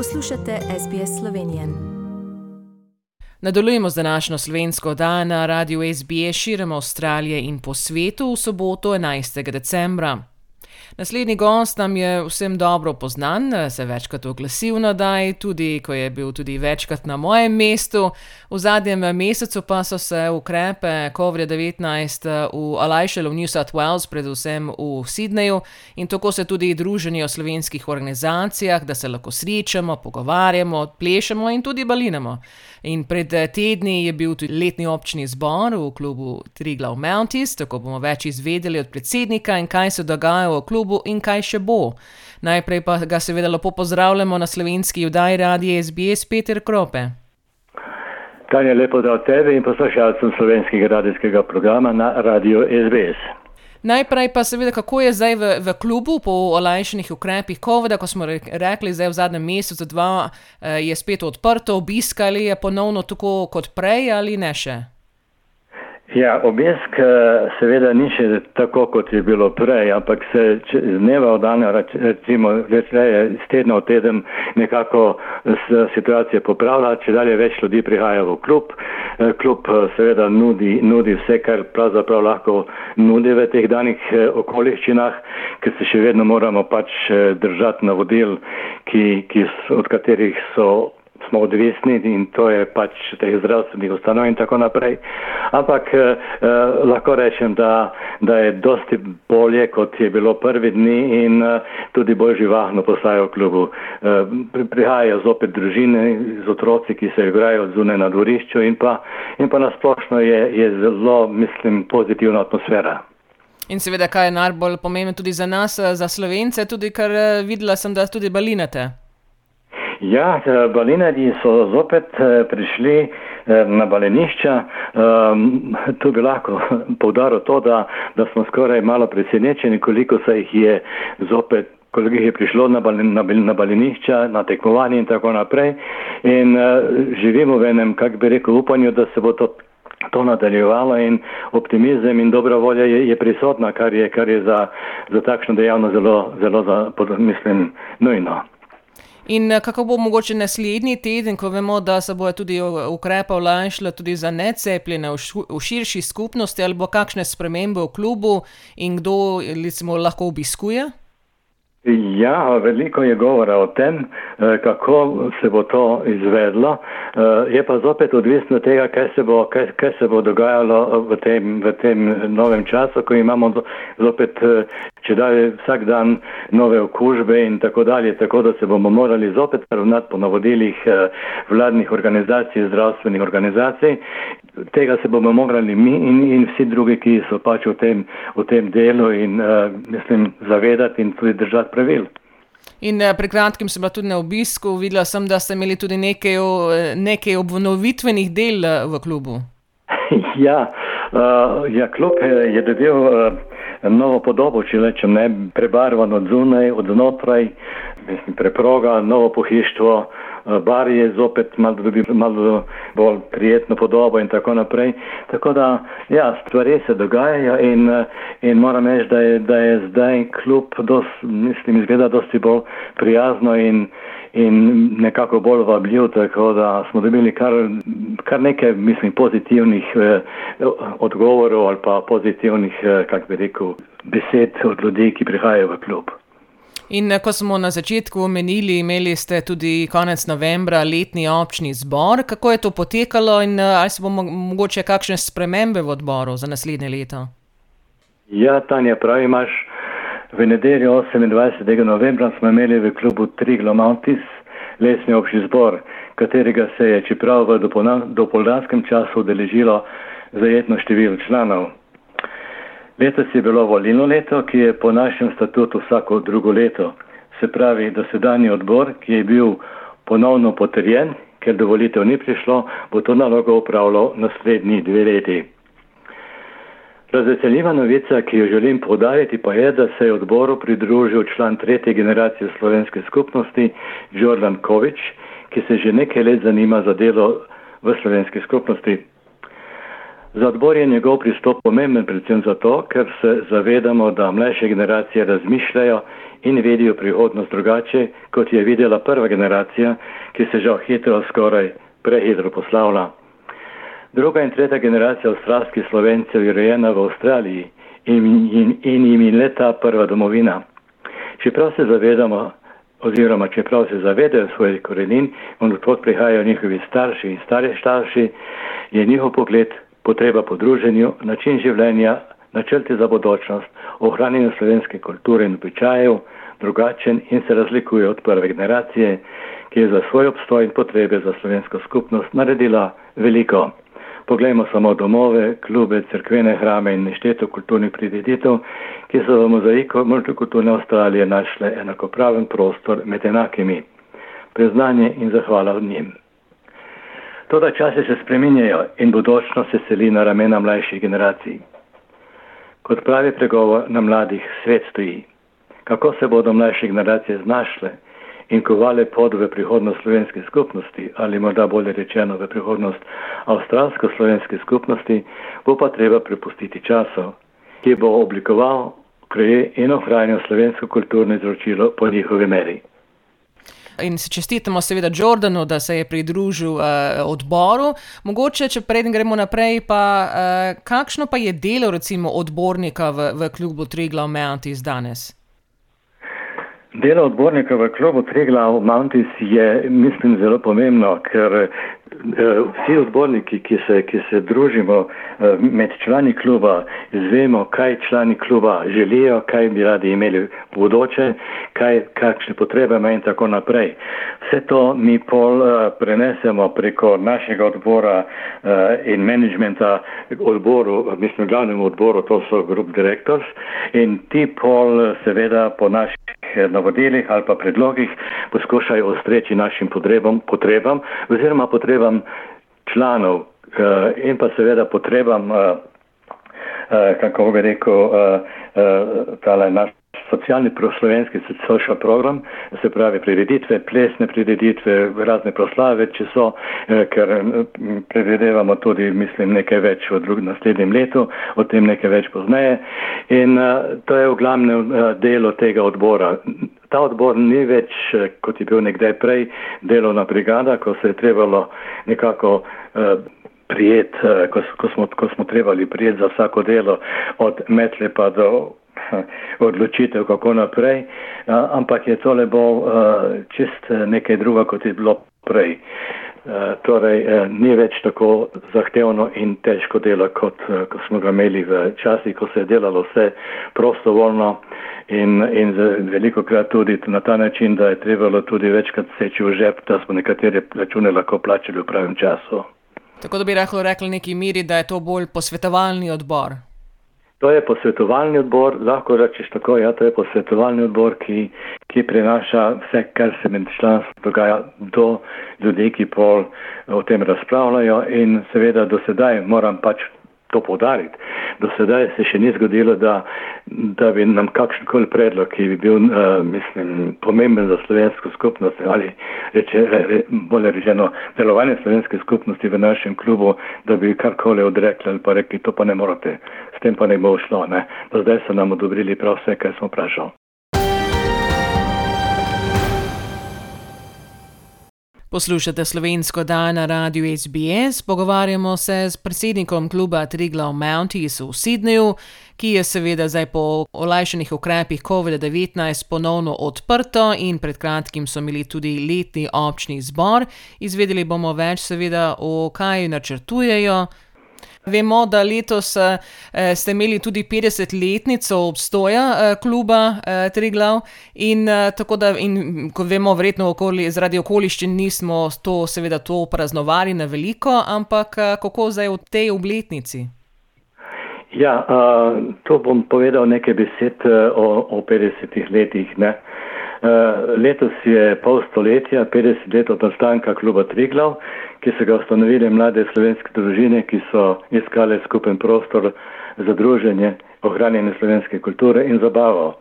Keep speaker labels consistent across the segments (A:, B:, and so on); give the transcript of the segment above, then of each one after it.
A: Poslušate SBS Slovenije.
B: Nadaljujemo z današnjo slovensko dan na radiju SBS širom Avstralije in po svetu v soboto 11. decembra. Naslednji gost nam je vsem dobro poznan, se večkrat oglasil na Daj, tudi ko je bil tudi večkrat na mojem mestu. V zadnjem mesecu pa so se ukrepe COVID-19 olajšale v New South Wales, predvsem v Sydneyju in tako se tudi druženje o slovenskih organizacijah, da se lahko srečamo, pogovarjamo, plešemo in tudi balinamo. In pred tedni je bil tudi letni občni zbor v klubu Triglav Mounties, tako bomo več izvedeli od predsednika in kaj se dogaja v klubu in kaj še bo. Najprej pa ga seveda lepo pozdravljamo na slovenski vdaji radije SBS Peter Krope.
C: Tanja, lepo da od tebe in poslušalcem slovenskega radijskega programa na radio SBS.
B: Najprej pa seveda, kako je zdaj v, v klubu po olajšanih ukrepih COVID-a, ko smo rekli, zdaj v zadnjem mesecu, dva eh, je spet odprto, obiskali je ponovno tako kot prej ali ne še?
C: Ja, obisk eh, seveda ni še tako, kot je bilo prej, ampak se z dneva v dan, recimo, večleje, z tedna v teden nekako situacija popravlja, če dalje več ljudi prihaja v klub. Eh, klub eh, seveda nudi, nudi vse, kar pravzaprav lahko nudi v teh danih okoliščinah, ker se še vedno moramo pač držati navodil, ki, ki, od katerih so smo odvisni in to je pač teh zdravstvenih ustanov in tako naprej. Ampak eh, eh, lahko rečem, da, da je dosti bolje, kot je bilo prvi dni in eh, tudi bolj živahno postajajo v klubu. Eh, prihajajo zopet družine z otroci, ki se igrajo zunaj na dvorišču in pa, in pa nasplošno je, je zelo, mislim, pozitivna atmosfera.
B: In seveda, kaj je najbolj pomembno tudi za nas, eh, za slovence, tudi kar eh, videla sem, da tudi balinate.
C: Ja, balinari so zopet eh, prišli eh, na balenišča. Ehm, tu bi lahko povdaril to, da, da smo skoraj malo presenečeni, koliko se jih je zopet koliko jih je prišlo na, na, na balinišča, na tekmovanje in tako naprej. In uh, živimo v enem, kak bi rekel, upanju, da se bo to, to nadaljevalo in optimizem in dobra volja je, je prisotna, kar je, kar je za, za takšno dejavnost zelo, zelo za, mislim, nujno.
B: In eh, kako bo mogoče naslednji teden, ko vemo, da se bojo tudi ukrepa olajšala tudi za necepljene v širši skupnosti, ali bo kakšne spremembe v klubu in kdo recimo, lahko obiskuje?
C: Ja, veliko je govora o tem, eh, kako se bo to izvedlo. Eh, je pa zopet odvisno od tega, kaj se bo, kaj, kaj se bo dogajalo v tem, v tem novem času, ko imamo zopet, eh, če dalje, vsak dan nove okužbe in tako dalje, tako da se bomo morali zopet ravnati po navodilih vladnih organizacij, zdravstvenih organizacij. Tega se bomo morali mi in, in vsi drugi, ki so pač v tem, v tem delu in mislim zavedati in tudi držati pravil.
B: In eh, pred kratkim sem bila tudi na obisku, videla sem, da ste imeli tudi nekaj, eh, nekaj obnovitvenih del eh, v klubu.
C: Ja, uh, ja klub je dobil uh, novo podobo, če rečem, ne prebarvan od zunaj, od znotraj, mislim, preproga, novo pohištvo. Eh, bar je zopet malo, dobi, malo bolj prijetno podobo in tako naprej. Tako da, ja, stvari se dogajajo in, eh, in moram reči, da je, da je zdaj klub, dos, mislim, izgleda dosti bolj prijazno in, in nekako bolj vabljiv, tako da smo dobili kar, kar nekaj, mislim, pozitivnih eh, odgovorov ali pa pozitivnih, eh, kak bi rekel, besed od ljudi, ki prihajajo v klub.
B: In eh, ko smo na začetku omenili, imeli ste tudi konec novembra letni občni zbor. Kako je to potekalo in eh, ali se bomo mogoče kakšne spremembe v odboru za naslednje leto?
C: Ja, Tanja, pravi imaš. V nedeljo 28. novembra smo imeli v klubu Triglo Mountis lesni občni zbor, katerega se je, čeprav v dopoldanskem času, udeležilo zajetno število članov. Letos je bilo volilno leto, ki je po našem statutu vsako drugo leto. Se pravi, da sedanji odbor, ki je bil ponovno potrjen, ker do volitev ni prišlo, bo to nalogo upravljal naslednji dve leti. Razveseljiva novica, ki jo želim podariti, pa je, da se je odboru pridružil član tretje generacije slovenske skupnosti, Jordan Kovič, ki se že nekaj let zanima za delo v slovenski skupnosti. Za odbor je njegov pristop pomemben predvsem zato, ker se zavedamo, da mlajše generacije razmišljajo in vidijo prihodnost drugače, kot je videla prva generacija, ki se žal hitro, skoraj prehitro poslavlja. Druga in tretja generacija avstralskih slovencev je rojena v Avstraliji in, in, in jim je leta prva domovina. Čeprav se zavedamo, oziroma čeprav se zavedajo svojih korenin in odkot prihajajo njihovi starši in stare starši, je njihov pogled potreba po druženju, način življenja, načrti za bodočnost, ohranjanje slovenske kulture in običajev drugačen in se razlikuje od prve generacije, ki je za svoj obstoj in potrebe za slovensko skupnost naredila veliko. Poglejmo samo domove, klube, crkvene hrame in nešteto kulturnih prireditev, ki so v mozaiku multikulturne Avstralije našle enakopraven prostor med enakimi. Priznanje in zahvala njim. Toda časi se spreminjajo in budočnost se seli na ramena mlajših generacij. Kot pravi pregovor na mladih svet stoji. Kako se bodo mlajše generacije znašle in kovale pod v prihodnost slovenske skupnosti ali morda bolje rečeno v prihodnost avstralsko-slovenske skupnosti, bo pa treba prepustiti času, ki bo oblikoval, kreje in ohranil slovensko kulturno izročilo po njihovi meri
B: in se čestitamo seveda Jordanu, da se je pridružil uh, odboru. Mogoče, če predem gremo naprej, pa uh, kakšno pa je delo recimo odbornika v, v klubu Triglav Mounties danes?
C: Delo odbornika v klubu Triglav Mounties je, mislim, zelo pomembno, ker Eh, vsi odborniki, ki se, ki se družimo eh, med člani kluba, izvemo, kaj člani kluba želijo, kaj bi radi imeli v bodoče, kaj, kakšne potrebe ima in tako naprej. Vse to mi pol eh, prenesemo preko našega odbora in menedžmenta odboru, mislim, glavnemu odboru, to so group directors in ti pol seveda po naših navodilih ali pa predlogih poskušajo ustreči našim potrebam, potrebam oziroma potrebam članov uh, in pa seveda potrebam, uh, uh, kako bi rekel, tale naš socialni proslovenski social program, se pravi prireditve, plesne prireditve, razne proslave, če so, eh, ker predvidevamo tudi, mislim, nekaj več v drugem naslednjem letu, o tem nekaj več pozneje. In uh, to je v glavnem delo tega odbora. Ta odbor ni več, kot je bil nekdaj prej, delovna brigada, ko se je trebalo nekako prijet, ko, ko, smo, ko smo trebali prijet za vsako delo, od metle pa do odločitev, kako naprej, ampak je tole bo čist nekaj druga, kot je bilo prej. Torej, ni več tako zahtevno in težko delo, kot ko smo ga imeli v časih, ko se je delalo vse prostovoljno in, in veliko krat tudi na ta način, da je trebalo tudi večkrat seči v žep, da smo nekatere račune lahko plačali v pravem času.
B: Tako da bi lahko rekli neki miri, da je to bolj posvetovalni odbor.
C: To je posvetovalni odbor, lahko rečeš tako, ja, to je posvetovalni odbor, ki, ki prenaša vse, kar se med članstvom dogaja do ljudi, ki pol o tem razpravljajo in seveda do sedaj moram pač to podariti. Do sedaj se še ni zgodilo, da, da bi nam kakšen koli predlog, ki bi bil, uh, mislim, pomemben za slovensko skupnost ali reče, re, bolje rečeno delovanje slovenske skupnosti v našem klubu, da bi karkoli odrekli ali pa rekli, to pa ne morate, s tem pa ne bo šlo. Ne. Do zdaj so nam odobrili prav vse, kar smo vprašali.
B: Poslušate slovensko dan na radiju SBS, pogovarjamo se s predsednikom kluba Triglav Mounties v Sydneyju, ki je seveda zdaj po olajšanih ukrepih COVID-19 ponovno odprto in pred kratkim so imeli tudi letni občni zbor. Izvedeli bomo več seveda o kaj načrtujejo. Vemo, da letos eh, ste imeli tudi 50-letnico obstoja eh, kluba eh, Triglav in tako da, in, ko vemo, verjetno okoli, zaradi okoliščin nismo to seveda to praznovali na veliko, ampak kako zdaj v tej obletnici?
C: Ja, uh, to bom povedal nekaj besed uh, o, o 50 letih. Ne? Uh, letos je pol stoletja, 50 let od nastanka kluba Triglav ki so ga ustanovili mlade slovenske družine, ki so iskale skupen prostor za druženje, ohranjanje slovenske kulture in zabavo.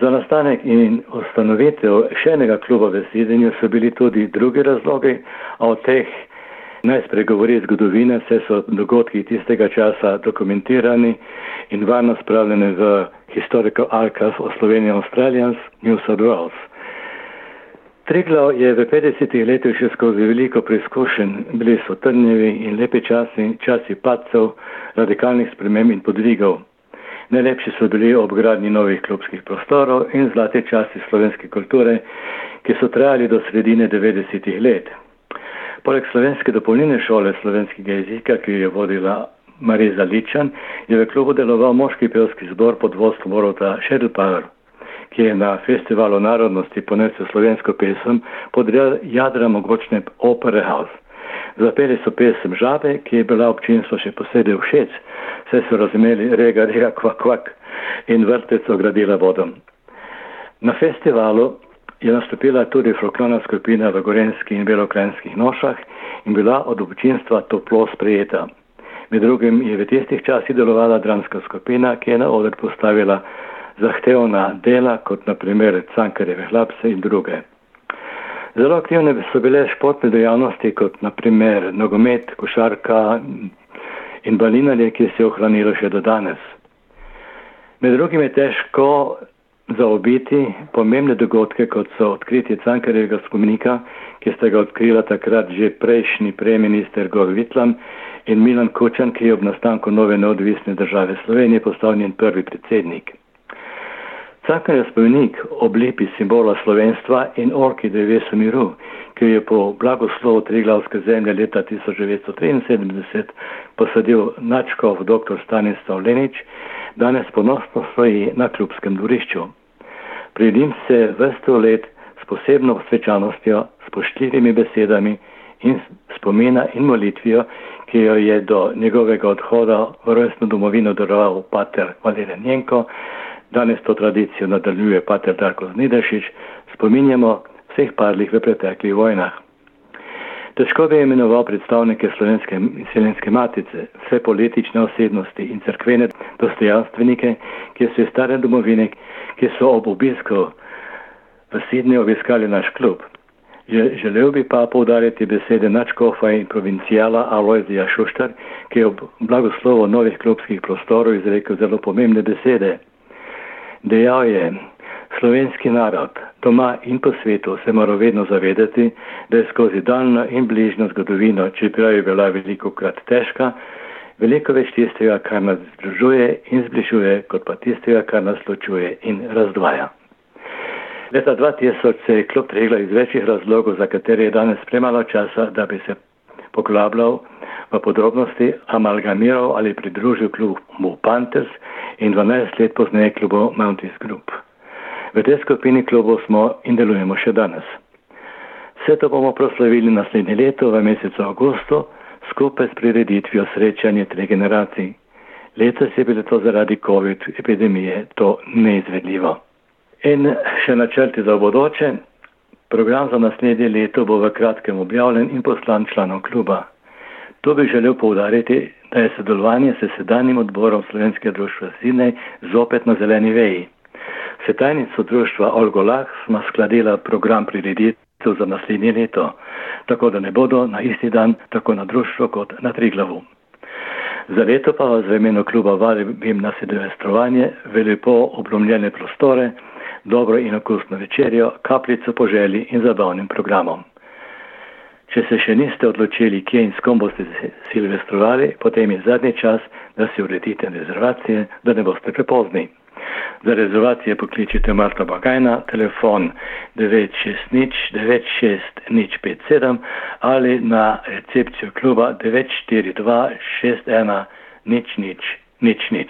C: Za nastanek in ustanovitev še enega kluba v Sidenju so bili tudi drugi razlogi, a o teh naj spregovori zgodovine, vse so dogodki tistega časa dokumentirani in varno spravljene v Historical Archive of Slovenian Australians, New South Wales. Triglav je v 50-ih letih še skozi veliko preizkušenj, bili so trnjevi in lepi časi, časi padcev, radikalnih sprememb in podvigov. Najlepši so bili ob gradnji novih klubskih prostorov in zlati časi slovenske kulture, ki so trajali do sredine 90-ih let. Poleg slovenske dopolnilne šole slovenskega jezika, ki jo je vodila Mariza Ličan, je v klubu deloval moški pevski zbor pod vodstvom Borota Šedelpower, ki je na festivalu narodnosti ponesel slovensko pesem pod jadra mogočne Opera House. Zapeli so pesem Žabe, ki je bila občinstvo še posebej všeč, saj so razumeli rega, rega, kvak, kvak in vrtec ogradila vodom. Na festivalu je nastopila tudi folklorna skupina v Gorenskih in Belokranskih nošah in bila od občinstva toplo sprejeta. Med drugim je v tistih časih delovala dramska skupina, ki je na oder postavila zahtevna dela, kot naprimer Cankareve hlapse in druge. Zelo aktivne so bile športne dejavnosti, kot naprimer nogomet, košarka in balinarje, ki se je ohranilo še do danes. Med drugim je težko zaobiti pomembne dogodke, kot so odkritje Cankarjevega spomenika, ki sta ga odkrila takrat že prejšnji preminister Gor Vitlam in Milan Kučan, ki je ob nastanku nove neodvisne države Slovenije postal njen prvi predsednik. Cankarjev spomenik oblipi simbola slovenstva in orki devesu miru, ki je po blagoslovu Triglavske zemlje leta 1973 posadil načkov dr. Stanislav Lenič, danes ponosno stoji na klubskem dvorišču. Pridim se vrsto let s posebno svečanostjo, s poštljivimi besedami in spomina in molitvijo, ki jo je do njegovega odhoda v rojstno domovino daroval pater Valerijan Jenko, danes to tradicijo nadaljuje pater Darko Znidešič, spominjamo vseh padlih v preteklih vojnah. Težko bi imenoval predstavnike slovenske in selenske matice, vse politične osebnosti in crkvene dostojanstvenike, ki so iz stare domovine, ki so ob obisku v Sidni obiskali naš klub. Želel bi pa povdariti besede načkofa in provincijala Aloizija Šuštar, ki je ob blagoslovu novih klubskih prostorov izrekel zelo pomembne besede. Dejal je, Slovenski narod, doma in po svetu, se mora vedno zavedati, da je skozi daljno in bližnjo zgodovino, čeprav je bila veliko krat težka, veliko več tistega, kar nas združuje in zbližuje, kot pa tistega, kar nas ločuje in razdvaja. Leta 2000 se je klub regla iz večjih razlogov, za katere je danes premalo časa, da bi se poglabljal v podrobnosti, amalgamiral ali pridružil klubu Panthers in 12 let pozneje klubu Mounties Group. V tej skupini klubov smo in delujemo še danes. Vse to bomo proslavili naslednje leto v mesecu avgustu skupaj s prireditvijo srečanja treh generacij. Letos je bilo to zaradi COVID epidemije to neizvedljivo. In še načrti za bodoče. Program za naslednje leto bo v kratkem objavljen in poslan članom kluba. To bi želel povdariti, da je sodelovanje s sedanjim odborom Slovenskega društva Sidnej zopet na zeleni veji. Se tajnico društva Olgo Lah smo skladila program prireditev za naslednje leto, tako da ne bodo na isti dan tako na društvo kot na Triglavu. Za leto pa vas v imenu kluba vabim na sedemestrovanje v lepo oblomljene prostore, dobro in okusno večerjo, kapljico po želji in zabavnim programom. Če se še niste odločili, kje in s kom boste silvestrovali, potem je zadnji čas, da si uredite rezervacije, da ne boste prepozni. Za rezervacije pokličite Marta Bagajna, telefon 960-96-57 ali na recepcijo kluba 942-61-nič, nič, nič, nič.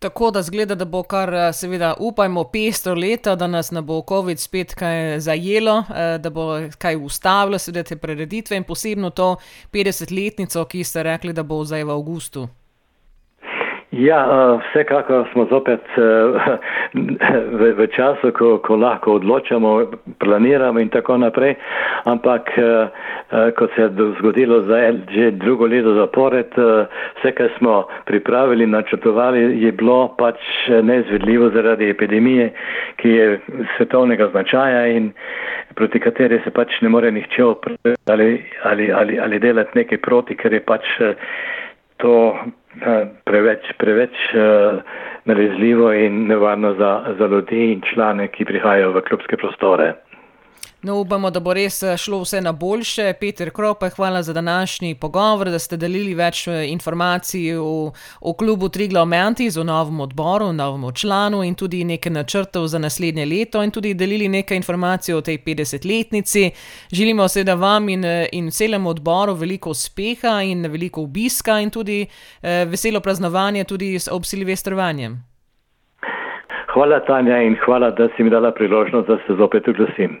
B: Tako da zgleda, da bo kar seveda upajmo pestro leto, da nas ne bo COVID spet kaj zajelo, da bo kaj ustavilo, seveda te prireditve in posebno to 50-letnico, ki ste rekli, da bo zdaj v avgustu.
C: Ja, vsekakor smo zopet v, v času, ko, ko lahko odločamo, planiramo in tako naprej, ampak kot se je zgodilo za že drugo leto zapored, vse, kar smo pripravili, načrtovali, je bilo pač neizvedljivo zaradi epidemije, ki je svetovnega značaja in proti kateri se pač ne more nihče opreti ali, ali, ali, ali delati nekaj proti, ker je pač to preveč, preveč nalezljivo in nevarno za, za ljudi in člane, ki prihajajo v klubske prostore.
B: No, upamo, da bo res šlo vse na boljše. Peter Krope, hvala za današnji pogovor, da ste delili več informacij o, o klubu Triglav Mantis, o novem odboru, o novem članu in tudi nekaj načrtov za naslednje leto in tudi delili nekaj informacij o tej 50-letnici. Želimo seveda vam in, in celemu odboru veliko uspeha in veliko obiska in tudi eh, veselo praznovanje tudi ob Silvestrovanjem.
C: Hvala, Tanja, in hvala, da si mi dala priložnost, da se zopet oglasim.